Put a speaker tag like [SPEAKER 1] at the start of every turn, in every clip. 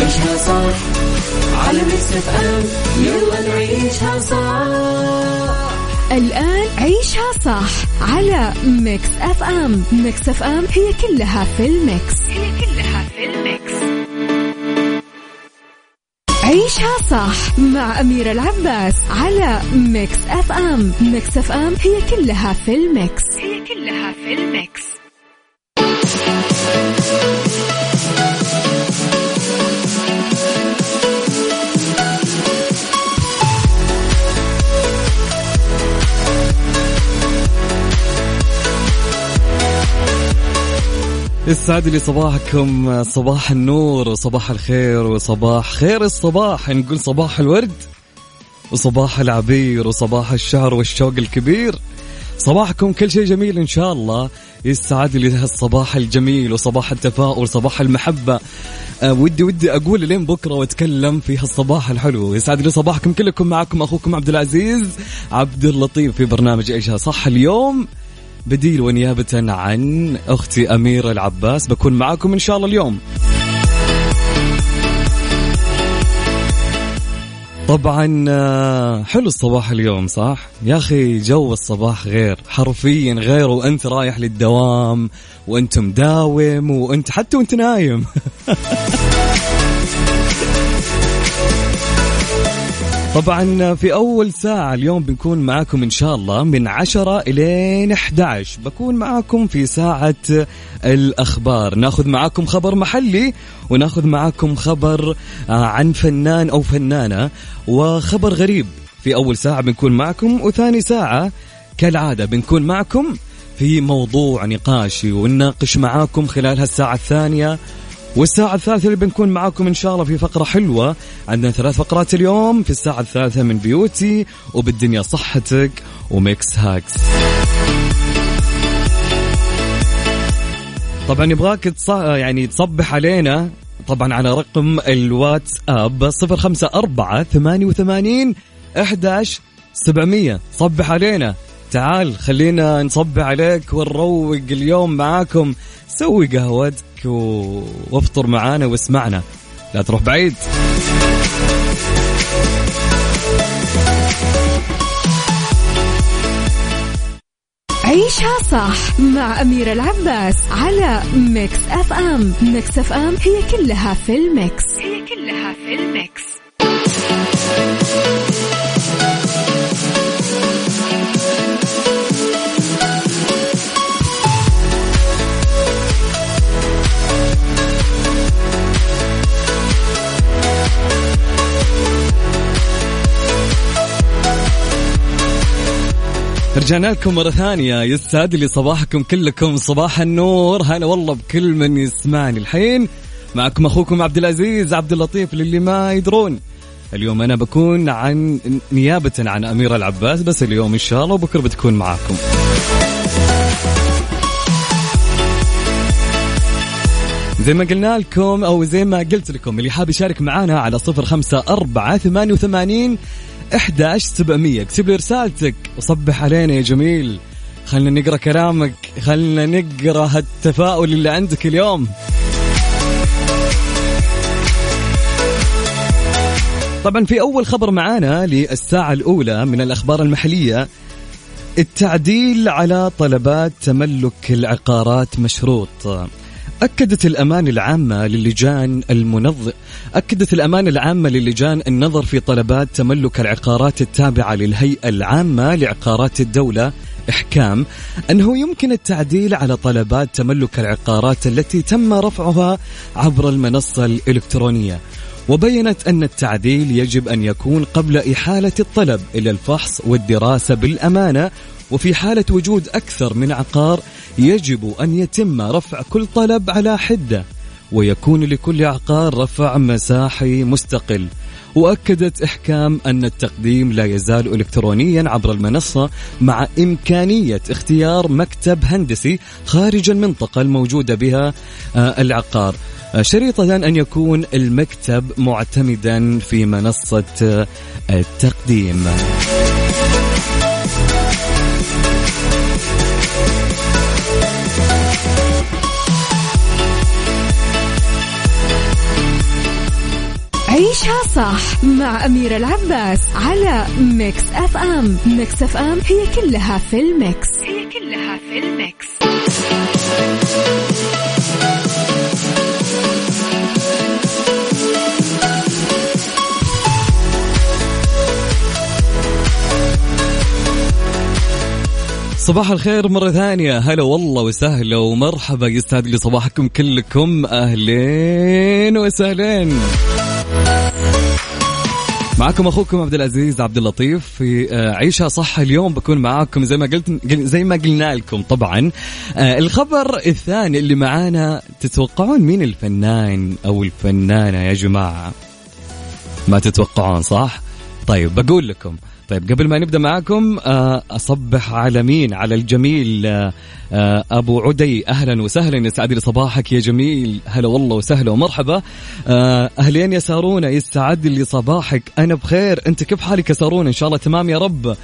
[SPEAKER 1] عيشها صح. على Mix FM يلا نعيشها صح.
[SPEAKER 2] الآن عيشها صح على Mix FM. Mix FM هي كلها في ال mix. هي كلها في ال mix. عيشها صح مع أميرة العباس على Mix FM. Mix FM هي كلها في ال mix. هي كلها في الميكس.
[SPEAKER 3] يسعد لي صباحكم صباح النور وصباح الخير وصباح خير الصباح نقول صباح الورد وصباح العبير وصباح الشهر والشوق الكبير. صباحكم كل شيء جميل إن شاء الله. يسعد لي هالصباح الجميل وصباح التفاؤل صباح المحبة. أه ودي ودي أقول لين بكرة وأتكلم في هالصباح الحلو. يسعد لي صباحكم كلكم معكم أخوكم عبد العزيز عبد اللطيف في برنامج ايشها صح اليوم بديل ونيابة عن أختي أميرة العباس. بكون معاكم إن شاء الله اليوم. طبعا آه، حلو الصباح اليوم صح؟ يا أخي جو الصباح غير. حرفيا غير وأنت رايح للدوام وأنت مداوم وأنت حتى وأنت نايم. طبعا في أول ساعة اليوم بنكون معاكم إن شاء الله من عشرة إلى 11 بكون معاكم في ساعة الأخبار. ناخذ معاكم خبر محلي وناخذ معاكم خبر آه، عن فنان أو فنانة وخبر غريب. في أول ساعة بنكون معكم وثاني ساعة كالعادة بنكون معكم في موضوع نقاشي ونناقش معاكم خلال هالساعة الثانية. والساعة الثالثة اللي بنكون معاكم إن شاء الله في فقرة حلوة. عندنا ثلاث فقرات اليوم. في الساعة الثالثة من beauty وبالدنيا صحتك و Mix hacks. طبعا يبغاك تص... يعني تصبح علينا طبعا على رقم الواتساب صفر خمسة أربعة ثمانية وثمانين أحداش سبعمية. صبح علينا. تعال خلينا نصبح عليك ونروق اليوم معاكم. سوي قهوتك و... وافطر معانا واسمعنا. لا تروح بعيد.
[SPEAKER 2] عيشها صح مع أميرة العباس على Mix FM Mix FM هي كلها في ال mix. هي كلها في ال mix.
[SPEAKER 3] رجعنا لكم مرة ثانية. يسعد لي صباحكم كلكم. صباح النور. هلا والله بكل من يسمعني الحين. معكم أخوكم عبد العزيز عبد اللطيف للي ما يدرون. اليوم أنا بكون عن نيابة عن اميرة العباس بس اليوم إن شاء الله وبكره بتكون معاكم. زي ما قلنا لكم أو زي ما قلت لكم اللي حاب يشارك معنا على صفر خمسة أربعة ثمانية وثمانين 11700 اكتب لي رسالتك. وصبح علينا يا جميل. خلنا نقرأ كلامك. خلنا نقرأ هالتفاؤل اللي عندك اليوم. طبعا في أول خبر معانا للساعة الأولى من الأخبار المحلية. التعديل على طلبات تملك العقارات مشروط. أكدت الأمانة العامة للجان المنظم أكدت الأمانة العامة للجان النظر في طلبات تملك العقارات التابعة للهيئة العامة لعقارات الدولة إحكام أنه يمكن التعديل على طلبات تملك العقارات التي تم رفعها عبر المنصة الإلكترونية. وبينت أن التعديل يجب أن يكون قبل إحالة الطلب إلى الفحص والدراسة بالأمانة وفي حالة وجود أكثر من عقار يجب أن يتم رفع كل طلب على حدة ويكون لكل عقار رفع مساحي مستقل. وأكدت إحكام أن التقديم لا يزال إلكترونيا عبر المنصة مع إمكانية اختيار مكتب هندسي خارج المنطقة الموجودة بها آه، العقار. آه، شريطة أن يكون المكتب معتمدا في منصة آه، التقديم.
[SPEAKER 2] عيشها صح مع أميرة العباس على Mix FM. Mix FM هي كلها في ال mix. هي كلها في ال mix.
[SPEAKER 3] صباح الخير مرة ثانية. هلا والله وسهلا ومرحبا. يسعد لي صباحكم كلكم. أهلين وسهلين. معكم أخوكم عبد العزيز عبد اللطيف في آه، عيشها صح. اليوم بكون معاكم زي ما قلت زي ما قلنا لكم طبعا. آه، الخبر الثاني اللي معانا تتوقعون مين الفنان أو الفنانة يا جماعة؟ ما تتوقعون صح؟ طيب بقول لكم طيب قبل ما نبدأ معاكم آه، أصبح على مين على الجميل آه، آه، أبو عدي. أهلا وسهلا يسعد لي صباحك يا جميل. هلا والله وسهلا ومرحبا. أهلين يا سارونا يسعد لي صباحك. أنا بخير. أنت كيف حالك يا سارونا؟ إن شاء الله تمام يا رب.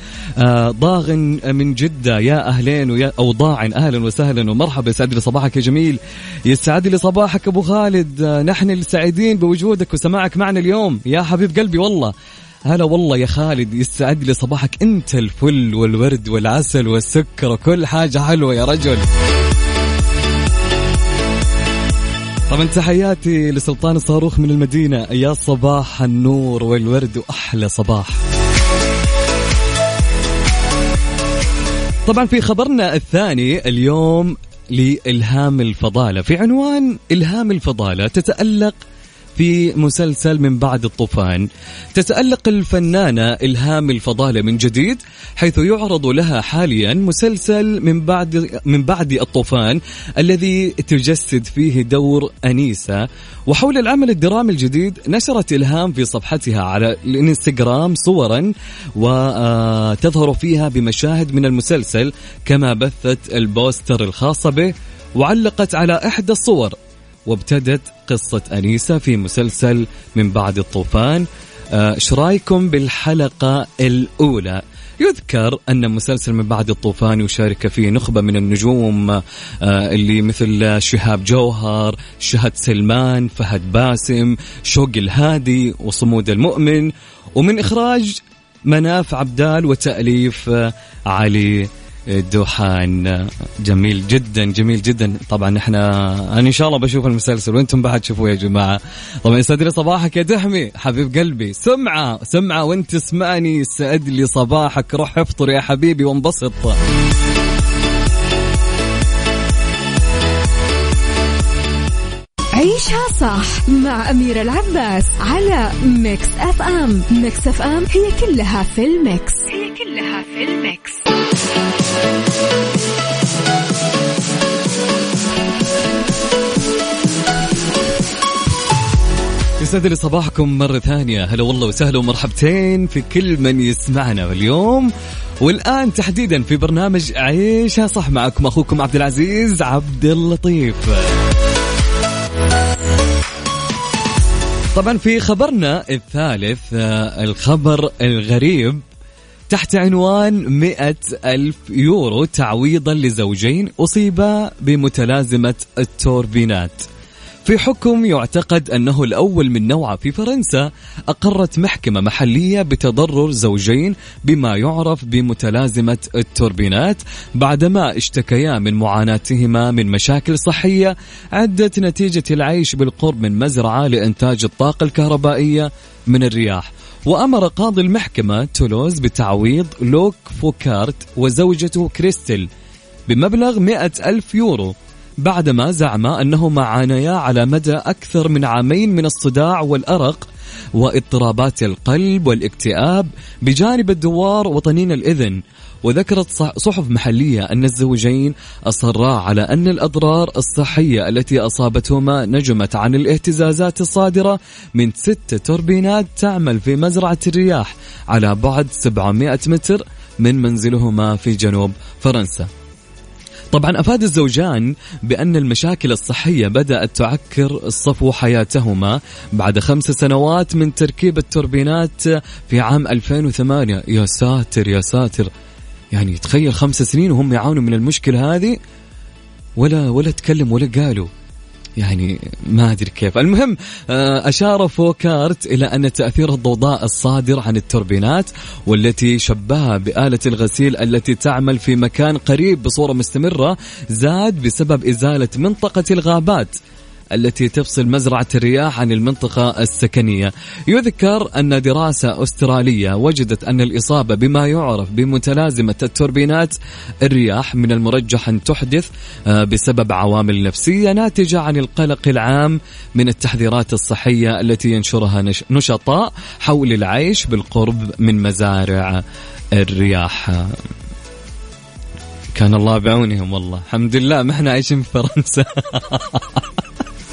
[SPEAKER 3] ضاغن من جدة يا أهلين ويا أو ضاعن أهلا وسهلا ومرحبا يسعد لي صباحك يا جميل. يسعد لي صباحك أبو خالد. نحن السعيدين بوجودك وسماعك معنا اليوم. يا حبيب قلبي والله. هلا والله يا خالد يسعد لي صباحك. انت الفل والورد والعسل والسكر وكل حاجة حلوة يا رجل. طبعا تحياتي لسلطان الصاروخ من المدينة. يا صباح النور والورد وأحلى صباح. طبعا في خبرنا الثاني اليوم لإلهام الفضالة. في عنوان إلهام الفضالة تتألق في مسلسل من بعد الطوفان. تتألق الفنانة إلهام الفضالة من جديد حيث يعرض لها حاليا مسلسل من بعد من بعد الطوفان الذي تجسد فيه دور أنيسة. وحول العمل الدرامي الجديد نشرت إلهام في صفحتها على الإنستغرام صورا وتظهر فيها بمشاهد من المسلسل كما بثت البوستر الخاصة به وعلقت على إحدى الصور. وابتدت قصة أنيسة في مسلسل من بعد الطوفان. آه، إيش رأيكم بالحلقة الأولى؟ يذكر أن مسلسل من بعد الطوفان يشارك فيه نخبة من النجوم آه، اللي مثل شهاب جوهر شهد سلمان فهد باسم شوق الهادي وصمود المؤمن. ومن إخراج مناف عبدال وتأليف آه، علي دوحان جميل جدا جميل جدا. طبعا إحنا أنا إن شاء الله بشوف المسلسل وإنتم بعد تشوفوه يا جماعة. طبعا يسعد لي صباحك يا دحمي حبيب قلبي. سمعة سمعة وإنت تسمعني يسعد لي صباحك. روح افطر يا حبيبي وانبسط.
[SPEAKER 2] عيشها صح مع أميرة العباس على Mix FM Mix FM هي كلها في ال mix. هي كلها في ال mix.
[SPEAKER 3] يسعد لي صباحكم مرة ثانية. هلا والله وسهلا ومرحبتين في كل من يسمعنا اليوم. والآن تحديدا في برنامج عيشها صح معكم أخوكم عبد العزيز عبد اللطيف. طبعا في خبرنا الثالث آه، الخبر الغريب تحت عنوان مئة ألف يورو تعويضا لزوجين أصيبا بمتلازمة التوربينات. في حكم يعتقد أنه الأول من نوعه في فرنسا أقرت محكمة محلية بتضرر زوجين بما يعرف بمتلازمة التوربينات بعدما اشتكيا من معاناتهما من مشاكل صحية عدت نتيجة العيش بالقرب من مزرعة لإنتاج الطاقة الكهربائية من الرياح. وأمر قاضي المحكمة تولوز بتعويض لوك فوكارت وزوجته كريستل بمبلغ مئة ألف يورو. بعدما زعما أنهما عانيا على مدى أكثر من عامين من الصداع والأرق واضطرابات القلب والاكتئاب بجانب الدوار وطنين الإذن. وذكرت صحف محلية أن الزوجين أصرا على أن الأضرار الصحية التي أصابتهما نجمت عن الاهتزازات الصادرة من ست توربينات تعمل في مزرعة الرياح على بعد 700 متر من منزلهما في جنوب فرنسا. طبعا أفاد الزوجان بأن المشاكل الصحية بدأت تعكر صفو حياتهما بعد خمس سنوات من تركيب التوربينات في عام 2008 يا ساتر يا ساتر. يعني تخيل خمس سنين وهم يعانوا من المشكلة هذه؟ ولا ولا تكلم ولا قالوا. يعني ما أدري كيف. المهم آه، أشار فوكارت إلى أن تأثير الضوضاء الصادر عن التوربينات والتي شبهها بآلة الغسيل التي تعمل في مكان قريب بصورة مستمرة زاد بسبب إزالة منطقة الغابات. التي تفصل مزرعة الرياح عن المنطقة السكنية. يذكر أن دراسة أسترالية وجدت أن الإصابة بما يعرف بمتلازمة التوربينات الرياح من المرجح أن تحدث آه، بسبب عوامل نفسية ناتجة عن القلق العام من التحذيرات الصحية التي ينشرها نشطاء حول العيش بالقرب من مزارع الرياح. كان الله بعونهم والله. الحمد لله ما إحنا عايشين في فرنسا.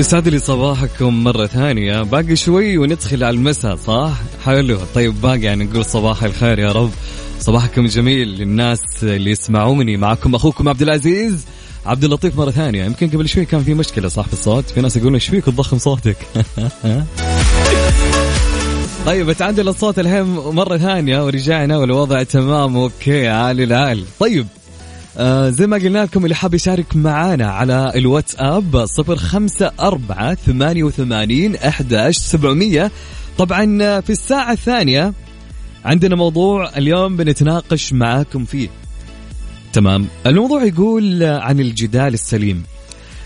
[SPEAKER 3] يسعد لي صباحكم مرة ثانية. باقي شوي وندخل على المساء صح؟ حلو. طيب باقي يعني نقول صباح الخير يا رب. صباحكم جميل للناس اللي يسمعوني معكم أخوكم عبد العزيز. عبد اللطيف مرة ثانية. يمكن قبل شوي كان في مشكلة صح في الصوت؟ في ناس يقولون إيش فيك تضخم صوتك؟ طيب تعدل الصوت الحين مرة ثانية ورجعنا والوضع تمام. أوكي عالي العال طيب آه زي ما قلنا لكم اللي حاب يشارك معانا على الواتساب صفر خمسة أربعة ثمانية وثمانين أحداش سبعمية. طبعا في الساعة الثانية عندنا موضوع اليوم بنتناقش معاكم فيه. تمام. الموضوع يقول عن الجدال السليم.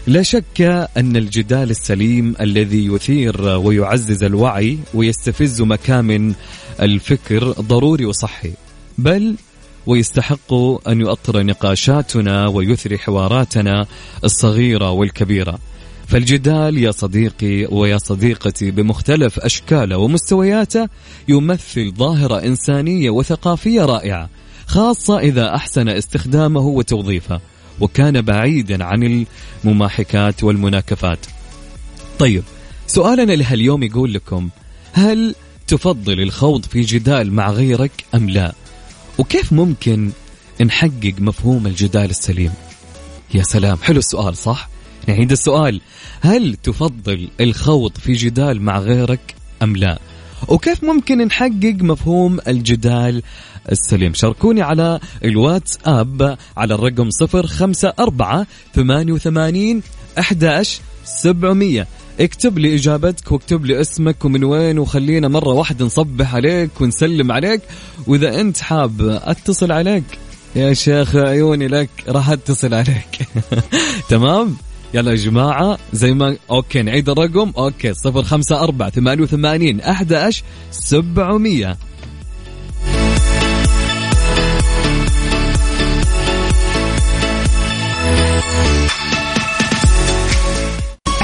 [SPEAKER 3] لا شك أن الجدال السليم الذي يثير ويعزز الوعي ويستفز مكامن الفكر ضروري وصحي بل ويستحق أن يؤطر نقاشاتنا ويثري حواراتنا الصغيرة والكبيرة. فالجدال يا صديقي ويا صديقتي بمختلف أشكاله ومستوياته يمثل ظاهرة إنسانية وثقافية رائعة خاصة إذا أحسن استخدامه وتوظيفه وكان بعيدا عن المماحكات والمناكفات. طيب سؤالنا لهاليوم يقول لكم هل تفضل الخوض في جدال مع غيرك أم لا؟ وكيف ممكن نحقق مفهوم الجدال السليم؟ يا سلام حلو السؤال صح؟ نعيد السؤال هل تفضل الخوض في جدال مع غيرك أم لا؟ وكيف ممكن نحقق مفهوم الجدال السليم؟ شاركوني على الواتس اب على الرقم صفر خمسة أربعة ثمانية وثمانين أحداش سبعمية. اكتب لي إجابتك واكتب لي اسمك ومن وين وخلينا مرة واحدة نصبح عليك ونسلم عليك. وإذا أنت حاب أتصل عليك يا شيخ عيوني لك راح أتصل عليك. تمام؟ يلا يا جماعة زي ما okay نعيد الرقم. okay صفر خمسة أربعة ثمانية وثمانين أحد سبعمية.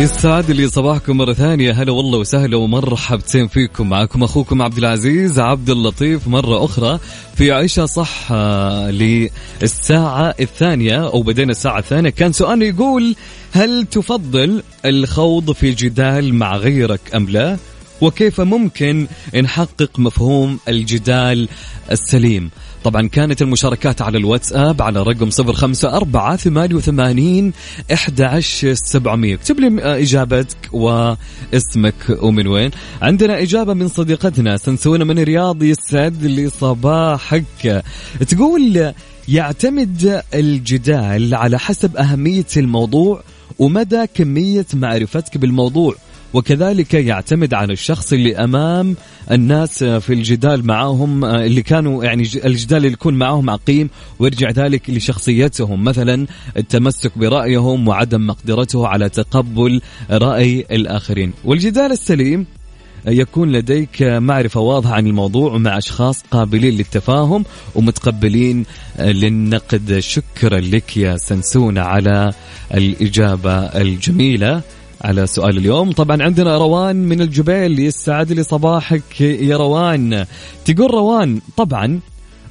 [SPEAKER 3] يسعد لي صباحكم مرة ثانية. هلا والله وسهلا ومرحبتين فيكم. معكم أخوكم عبد العزيز عبد اللطيف. مرة أخرى في عيشة صح آه، للساعة الثانية أو بدينا الساعة الثانية. كان سؤالنا يقول هل تفضل الخوض في جدال مع غيرك أم لا؟ وكيف ممكن نحقق مفهوم الجدال السليم؟ طبعا كانت المشاركات على الواتساب على رقم صفر خمسة أربعة ثمانية وثمانين إحدى سبعمية. اكتب لي إجابتك واسمك ومن وين. عندنا إجابة من صديقتنا سنسونة من الرياض يسعد لي صباحك تقول يعتمد الجدال على حسب أهمية الموضوع ومدى كمية معرفتك بالموضوع. وكذلك يعتمد على الشخص اللي أمام الناس في الجدال معاهم اللي كانوا يعني الجدال اللي يكون معاهم عقيم ويرجع ذلك لشخصيتهم. مثلا التمسك برأيهم وعدم مقدرته على تقبل رأي الآخرين. والجدال السليم يكون لديك معرفة واضحة عن الموضوع ومع أشخاص قابلين للتفاهم ومتقبلين للنقد. شكرا لك يا سنسونة على الإجابة الجميلة. على سؤال اليوم. طبعا عندنا روان من الجبيل يسعد لي صباحك يا روان. تقول روان طبعا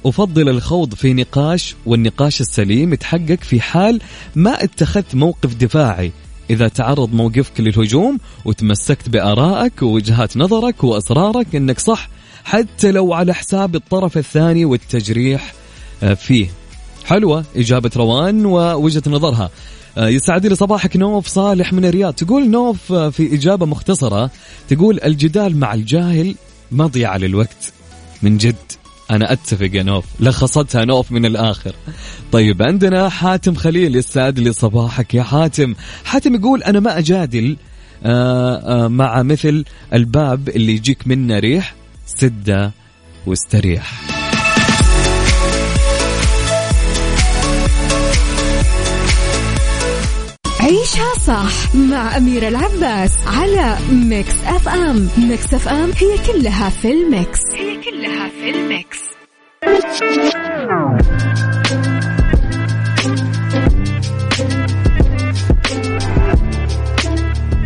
[SPEAKER 3] أفضل الخوض في نقاش والنقاش السليم يتحقق في حال ما اتخذت موقف دفاعي. إذا تعرض موقفك للهجوم وتمسكت بآرائك ووجهات نظرك وأسرارك أنك صح حتى لو على حساب الطرف الثاني والتجريح آه، فيه. حلوة إجابة روان ووجهة نظرها. يسعد لي صباحك نوف صالح من الرياض. تقول نوف آه، في إجابة مختصرة تقول الجدال مع الجاهل مضيعة للوقت. من جد أنا أتفق يا نوف. لخصتها نوف من الآخر. طيب عندنا حاتم خليل يسعد لي صباحك يا حاتم. حاتم يقول أنا ما أجادل آه، مع مثل الباب اللي يجيك منه ريح سدة واستريح.
[SPEAKER 2] عيشها صح مع أميرة العباس على Mix FM. Mix FM هي كلها في ال Mix. هي كلها في الميكس.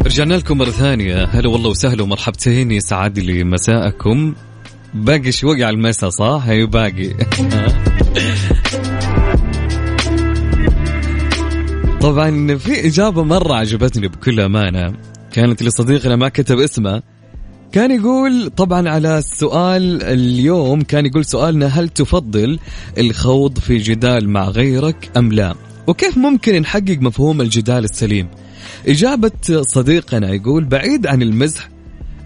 [SPEAKER 3] رجعنا لكم مرة ثانية. هلا والله وسهلا ومرحبتين. يسعد لي مساءكم. باقي شوي على المساء صح؟ هي باقي. طبعا في إجابة مرة عجبتني بكل أمانة. كانت لصديقنا ما كتب اسمه. كان يقول طبعا على السؤال اليوم كان يقول سؤالنا هل تفضل الخوض في جدال مع غيرك أم لا؟ وكيف ممكن نحقق مفهوم الجدال السليم؟ إجابة صديقنا يقول بعيد عن المزح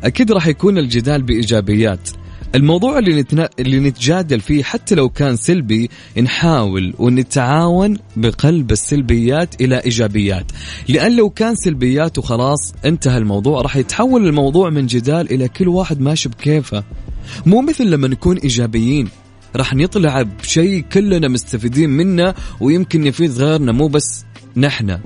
[SPEAKER 3] أكيد راح يكون الجدال بإيجابيات. الموضوع اللي نتنا... اللي نتجادل فيه حتى لو كان سلبي نحاول ونتعاون بقلب السلبيات إلى إيجابيات. لأن لو كان سلبيات وخلاص انتهى الموضوع راح يتحول الموضوع من جدال إلى كل واحد ماشي بكيفه. مو مثل لما نكون إيجابيين. راح نطلع بشيء كلنا مستفيدين منه ويمكن يفيد غيرنا مو بس نحن.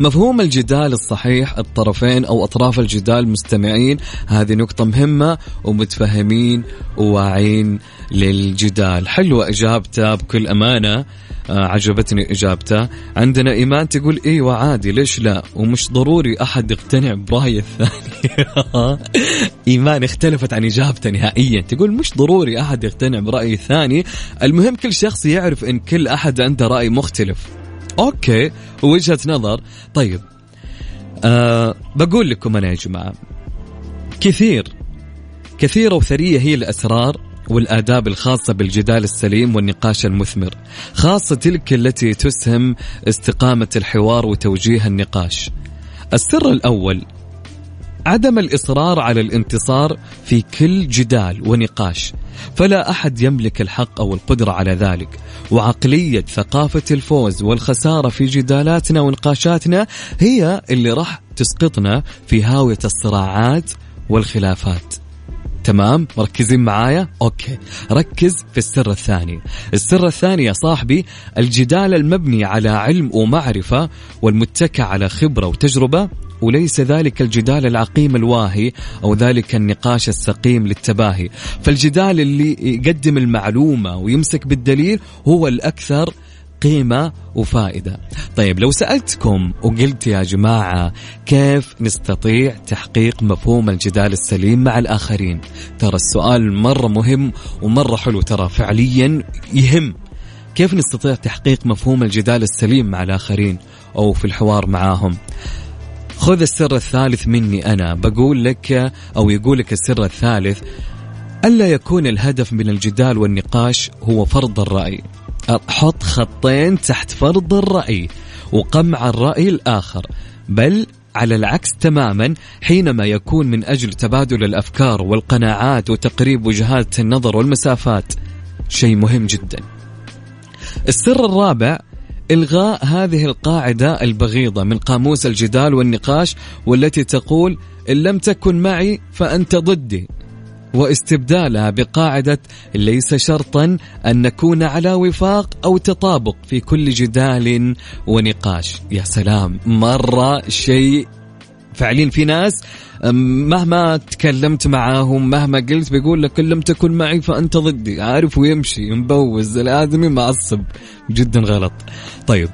[SPEAKER 3] مفهوم الجدال الصحيح الطرفين أو أطراف الجدال مستمعين. هذه نقطة مهمة ومتفهمين وواعين للجدال. حلوة إجابته بكل أمانة. آه عجبتني إجابته. عندنا إيمان تقول إيوة عادي ليش لا؟ ومش ضروري أحد يقتنع برأي الثاني. إيمان اختلفت عن إجابته نهائيا. تقول مش ضروري أحد يقتنع برأي الثاني. المهم كل شخص يعرف إن كل أحد عنده رأي مختلف. أوكي وجهة نظر. طيب أه بقول لكم أنا يا جماعة كثير كثيره وثرية هي الأسرار والآداب الخاصة بالجدال السليم والنقاش المثمر خاصة تلك التي تسهم استقامة الحوار وتوجيه النقاش. السر الأول عدم الإصرار على الانتصار في كل جدال ونقاش. فلا أحد يملك الحق أو القدرة على ذلك. وعقلية ثقافة الفوز والخسارة في جدالاتنا ونقاشاتنا هي اللي راح تسقطنا في هاوية الصراعات والخلافات. تمام؟ مركزين معايا؟ أوكي. ركز في السر الثاني. السر الثاني يا صاحبي الجدال المبني على علم ومعرفة والمتكى على خبرة وتجربة وليس ذلك الجدال العقيم الواهي أو ذلك النقاش السقيم للتباهي. فالجدال اللي يقدم المعلومة ويمسك بالدليل هو الأكثر قيمة وفائدة. طيب لو سألتكم وقلت يا جماعة كيف نستطيع تحقيق مفهوم الجدال السليم مع الآخرين؟ ترى السؤال مرة مهم ومرة حلو ترى فعليا يهم. كيف نستطيع تحقيق مفهوم الجدال السليم مع الآخرين أو في الحوار معاهم؟ خذ السر الثالث مني أنا. بقول لك أو يقول لك السر الثالث ألا يكون الهدف من الجدال والنقاش هو فرض الرأي. حط خطين تحت فرض الرأي وقمع الرأي الآخر. بل على العكس تماما حينما يكون من أجل تبادل الأفكار والقناعات وتقريب وجهات النظر والمسافات شيء مهم جدا. السر الرابع إلغاء هذه القاعدة البغيضة من قاموس الجدال والنقاش والتي تقول إن لم تكن معي فأنت ضدي واستبدالها بقاعدة ليس شرطا أن نكون على وفاق أو تطابق في كل جدال ونقاش. يا سلام مرة شيء. فعليا في ناس مهما تكلمت معاهم مهما قلت بيقول لك لم تكن معي فأنت ضدي. عارف ويمشي مبوز الآدمي معصب. جدا غلط. طيب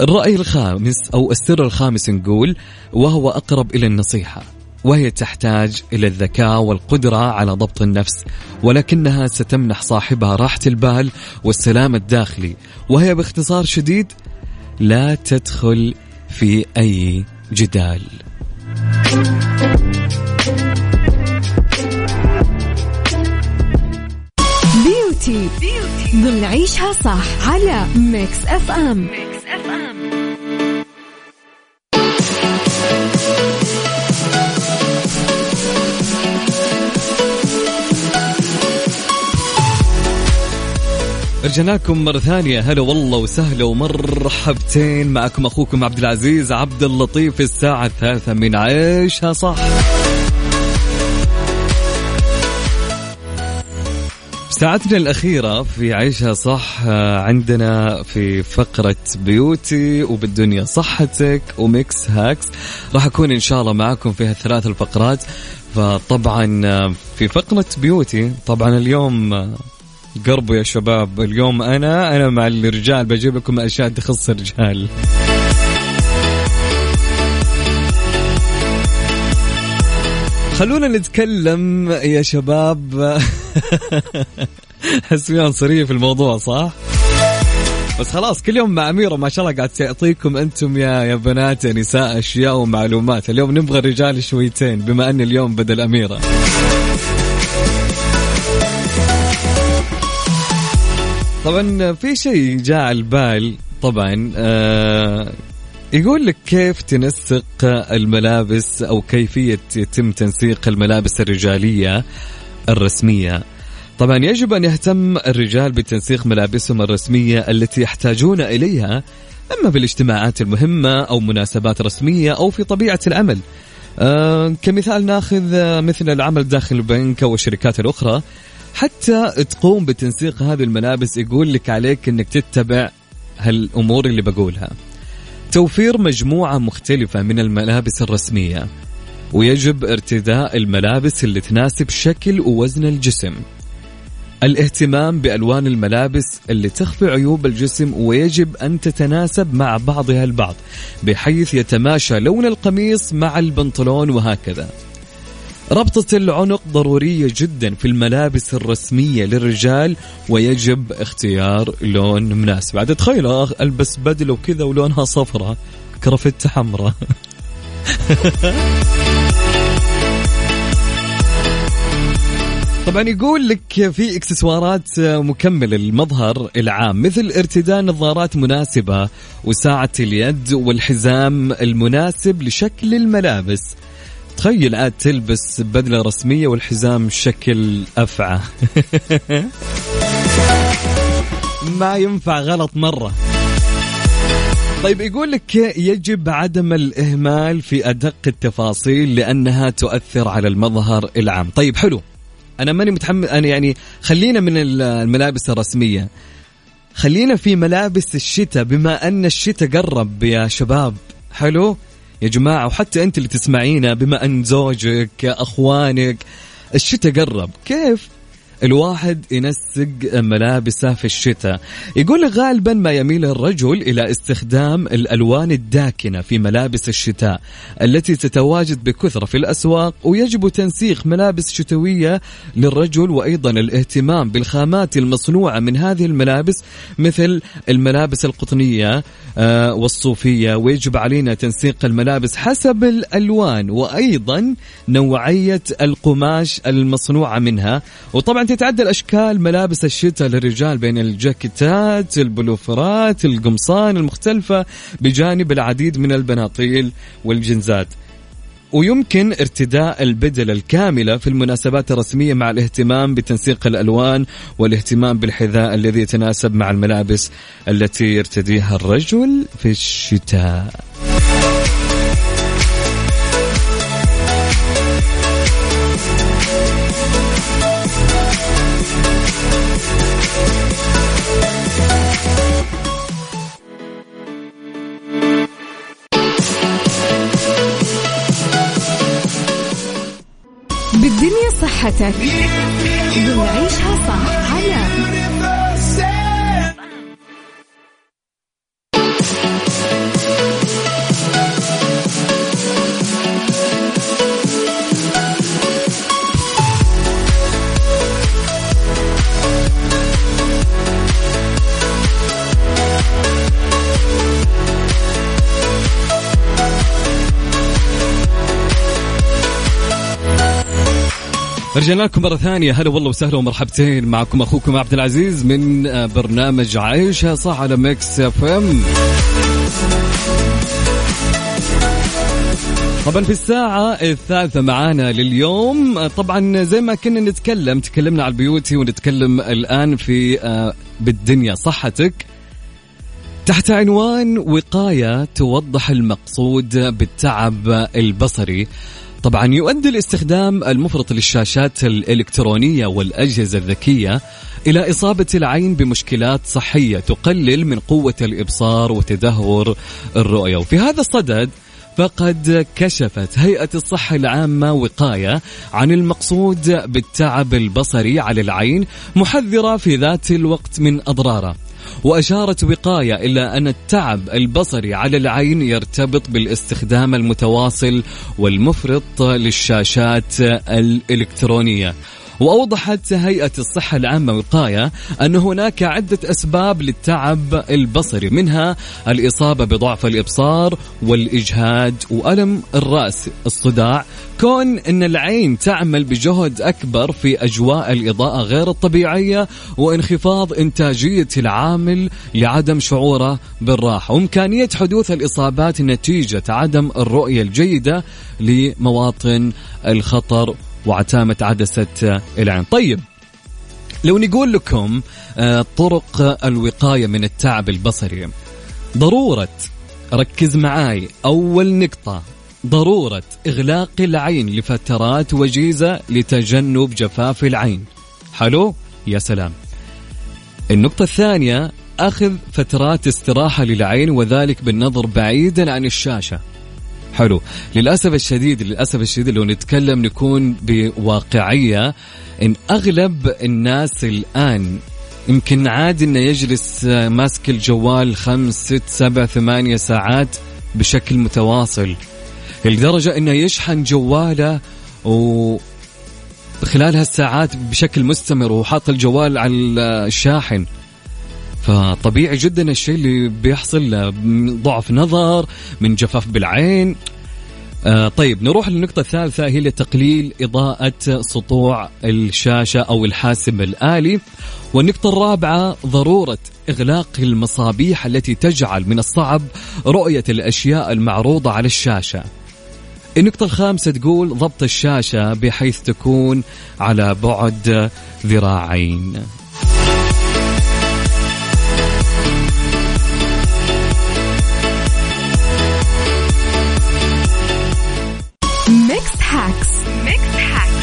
[SPEAKER 3] الرأي الخامس أو السر الخامس نقول وهو أقرب إلى النصيحة وهي تحتاج إلى الذكاء والقدرة على ضبط النفس ولكنها ستمنح صاحبها راحة البال والسلام الداخلي وهي باختصار شديد لا تدخل في أي جدال.
[SPEAKER 2] ضمن عيشها صح على Mix FM FM
[SPEAKER 3] رجعنا لكم مرة ثانية. هلا والله وسهلا ومرحبتين. معكم أخوكم عبد العزيز عبد اللطيف. في الساعة الثالثة من عيشها صح. ساعتنا الأخيرة في عيشها صح عندنا في فقرة beauty وبالدنيا صحتك و Mix Hacks. راح أكون إن شاء الله معكم في هالثلاث الفقرات. فطبعا في فقرة بيوتي طبعا اليوم قربوا يا شباب. اليوم أنا أنا مع الرجال بجيب لكم أشياء تخص الرجال. خلونا نتكلم يا شباب. حسبي عنصريه في الموضوع صح؟ بس خلاص كل يوم مع أميرة ما شاء الله قاعد تعطيكم أنتم يا يا بنات يا نساء أشياء ومعلومات. اليوم نبغى الرجال شويتين بما أن اليوم بدل أميرة. طبعا في شيء جاء على البال طبعا آه يقول لك كيف تنسق الملابس أو كيفية يتم تنسيق الملابس الرجالية الرسمية؟ طبعا يجب أن يهتم الرجال بتنسيق ملابسهم الرسمية التي يحتاجون إليها أما بالاجتماعات المهمة أو مناسبات رسمية أو في طبيعة العمل. آه كمثال ناخذ مثل العمل داخل البنك أو الشركات الأخرى. حتى تقوم بتنسيق هذه الملابس يقول لك عليك إنك تتبع هالأمور اللي بقولها. توفير مجموعة مختلفة من الملابس الرسمية ويجب ارتداء الملابس اللي تناسب شكل ووزن الجسم. الاهتمام بألوان الملابس اللي تخفي عيوب الجسم ويجب أن تتناسب مع بعضها البعض بحيث يتماشى لون القميص مع البنطلون وهكذا. ربطة العنق ضرورية جدا في الملابس الرسمية للرجال ويجب اختيار لون مناسب. عاد تخيل ألبس بدلة وكذا ولونها صفرة كرفتة حمراء. طبعا يقول لك في اكسسوارات مكملة للمظهر العام مثل ارتداء نظارات مناسبة وساعة اليد والحزام المناسب لشكل الملابس. تخيل عاد تلبس بدلة رسمية والحزام شكل أفعى. ما ينفع غلط مرة. طيب يقول لك يجب عدم الإهمال في أدق التفاصيل لأنها تؤثر على المظهر العام. طيب حلو. أنا ماني متحمل أنا يعني خلينا من الملابس الرسمية. خلينا في ملابس الشتاء بما أن الشتاء قرب يا شباب. حلو؟ يا جماعة وحتى أنت اللي تسمعينا بما أن زوجك أخوانك الشتاء قرب كيف؟ الواحد ينسق ملابسه في الشتاء. يقول غالبا ما يميل الرجل إلى استخدام الألوان الداكنة في ملابس الشتاء التي تتواجد بكثرة في الأسواق ويجب تنسيق ملابس شتوية للرجل وأيضا الاهتمام بالخامات المصنوعة من هذه الملابس مثل الملابس القطنية آه، والصوفية. ويجب علينا تنسيق الملابس حسب الألوان وأيضا نوعية القماش المصنوعة منها. وطبعا تتعدل أشكال ملابس الشتاء للرجال بين الجاكيتات البلوفرات القمصان المختلفة بجانب العديد من البناطيل والجنزات. ويمكن ارتداء البدل الكاملة في المناسبات الرسمية مع الاهتمام بتنسيق الألوان والاهتمام بالحذاء الذي يتناسب مع الملابس التي يرتديها الرجل في الشتاء.
[SPEAKER 2] صحتك. ونعيشها صح.
[SPEAKER 3] رجعنا لكم مرة ثانية. هلا والله وسهلا ومرحبتين معكم أخوكم عبد العزيز من آه، برنامج عيشها صح على Mix FM. طبعا في الساعة الثالثة معانا لليوم. آه، طبعا زي ما كنا نتكلم تكلمنا على ال beauty ونتكلم الآن في آه، بالدنيا. صحتك تحت عنوان وقاية توضح المقصود بالتعب البصري. طبعا يؤدي الاستخدام المفرط للشاشات الإلكترونية والأجهزة الذكية إلى إصابة العين بمشكلات صحية تقلل من قوة الإبصار وتدهور الرؤية. وفي هذا الصدد فقد كشفت هيئة الصحة العامة وقاية عن المقصود بالتعب البصري على العين محذرة في ذات الوقت من أضراره. وأشارت وقاية إلى أن التعب البصري على العين يرتبط بالاستخدام المتواصل والمفرط للشاشات الإلكترونية. وأوضحت هيئة الصحة العامة وقاية أن هناك عدة أسباب للتعب البصري منها الإصابة بضعف الإبصار والإجهاد وألم الرأس الصداع كون أن العين تعمل بجهد أكبر في أجواء الإضاءة غير الطبيعية وانخفاض إنتاجية العامل لعدم شعوره بالراحة وإمكانية حدوث الإصابات نتيجة عدم الرؤية الجيدة لمواطن الخطر وعتامة عدسة العين. طيب لو نقول لكم آه، طرق الوقاية من التعب البصري ضرورة ركز معاي. أول نقطة ضرورة إغلاق العين لفترات وجيزة لتجنب جفاف العين. حلو؟ يا سلام. النقطة الثانية أخذ فترات استراحة للعين وذلك بالنظر بعيدا عن الشاشة. حلو. للأسف الشديد للأسف الشديد لو نتكلم نكون بواقعية إن أغلب الناس الآن يمكن عادي إنه يجلس ماسك الجوال خمس ست سبع ثمانية ساعات بشكل متواصل. لدرجة إنه يشحن جواله و خلال هالساعات بشكل مستمر وحاط الجوال على الشاحن. فطبيعي جدا الشيء اللي بيحصل من ضعف نظر من جفاف بالعين. آه طيب نروح للنقطة الثالثة هي تقليل إضاءة سطوع الشاشة أو الحاسب الآلي. والنقطة الرابعة ضرورة إغلاق المصابيح التي تجعل من الصعب رؤية الأشياء المعروضة على الشاشة. النقطة الخامسة تقول ضبط الشاشة بحيث تكون على بعد ذراعين.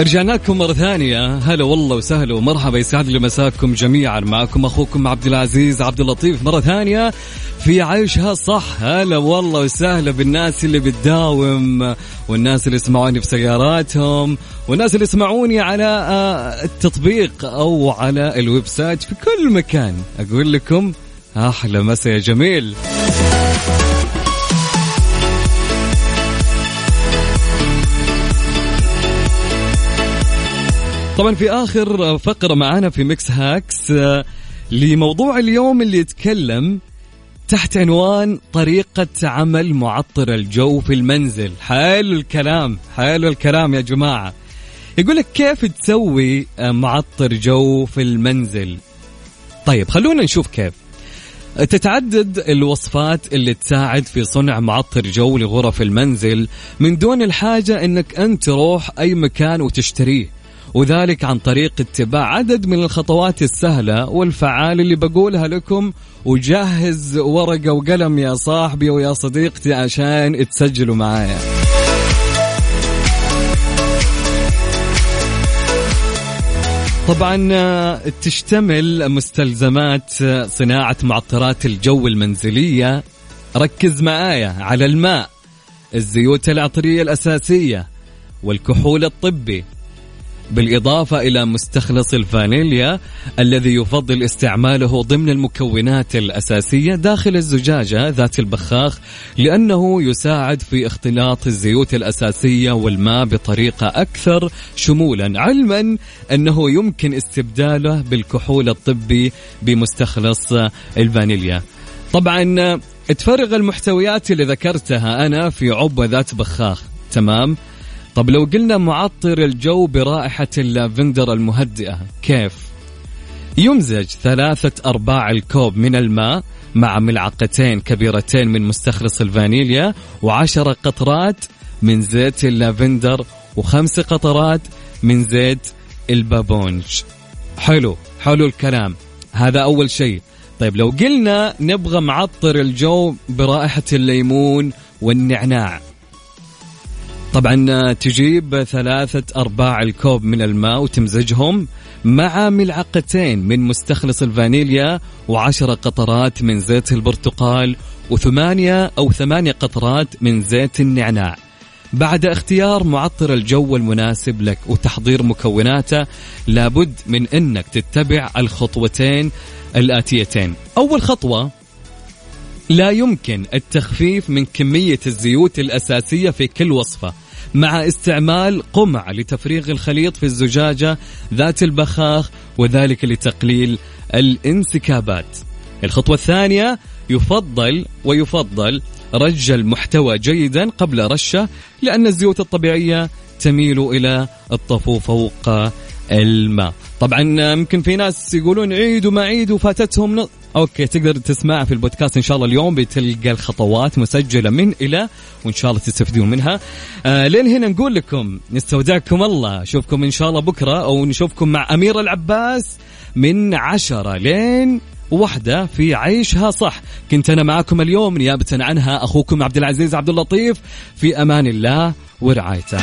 [SPEAKER 3] رجعنا لكم مرة ثانية. هلا والله وسهلا ومرحبا يسعد لي مساكم جميعا. معكم أخوكم عبد العزيز عبد اللطيف. مرة ثانية في عيشها صح. هلا والله وسهلا بالناس اللي بتداوم والناس اللي يسمعوني في سياراتهم والناس اللي يسمعوني على آه، التطبيق أو على ال website في كل مكان. أقول لكم أحلى مسا يا جميل. طبعا في آخر فقرة معانا في Mix Hacks آه، لموضوع اليوم اللي يتكلم تحت عنوان طريقة عمل معطر الجو في المنزل. حلو الكلام حلو الكلام يا جماعة. يقول لك كيف تسوي آه، معطر جو في المنزل؟ طيب خلونا نشوف كيف. تتعدد الوصفات اللي تساعد في صنع معطر جو لغرف المنزل من دون الحاجة إنك أنت تروح أي مكان وتشتريه. وذلك عن طريق اتباع عدد من الخطوات السهلة والفعالة اللي بقولها لكم. وجهز ورقة وقلم يا صاحبي ويا صديقتي عشان تسجلوا معايا. طبعا آه، تشتمل مستلزمات آه، صناعة معطرات الجو المنزلية. ركز معايا على الماء الزيوت العطرية الأساسية والكحول الطبي بالإضافة إلى مستخلص الفانيليا الذي يفضل استعماله ضمن المكونات الأساسية داخل الزجاجة ذات البخاخ لأنه يساعد في اختلاط الزيوت الأساسية والماء بطريقة أكثر شمولا علما أنه يمكن استبداله بالكحول الطبي بمستخلص الفانيليا. طبعا تفرغ المحتويات اللي ذكرتها أنا في عبوة ذات بخاخ تمام؟ طب لو قلنا معطر الجو برائحة اللافندر المهدئة كيف؟ يمزج ثلاثة أرباع الكوب من الماء مع ملعقتين كبيرتين من مستخلص الفانيليا وعشرة قطرات من زيت اللافندر وخمس قطرات من زيت البابونج. حلو حلو الكلام. هذا أول شيء. طيب لو قلنا نبغى معطر الجو برائحة الليمون والنعناع طبعا تجيب ثلاثة أرباع الكوب من الماء وتمزجهم مع ملعقتين من مستخلص الفانيليا وعشرة قطرات من زيت البرتقال وثمانية أو ثمانية قطرات من زيت النعناع. بعد اختيار معطر الجو المناسب لك وتحضير مكوناته لابد من إنك تتبع الخطوتين الآتيتين. أول خطوة لا يمكن التخفيف من كمية الزيوت الأساسية في كل وصفة. مع استعمال قمع لتفريغ الخليط في الزجاجة ذات البخاخ وذلك لتقليل الانسكابات. الخطوة الثانية يفضل ويفضل رج المحتوى جيدا قبل رشة لأن الزيوت الطبيعية تميل إلى الطفو فوق الماء. طبعا يمكن في ناس يقولون عيد وما عيد وفاتتهم أوكي تقدر تسمعها في البودكاست إن شاء الله اليوم بتلقى الخطوات مسجلة من إلى وإن شاء الله تستفيدون منها. آه لين هنا نقول لكم نستودعكم الله. اشوفكم إن شاء الله بكرة أو نشوفكم مع أمير العباس من عشرة لين وحدة في عيشها صح. كنت أنا معكم اليوم نيابة عنها أخوكم عبد العزيز عبد اللطيف. في أمان الله ورعايته.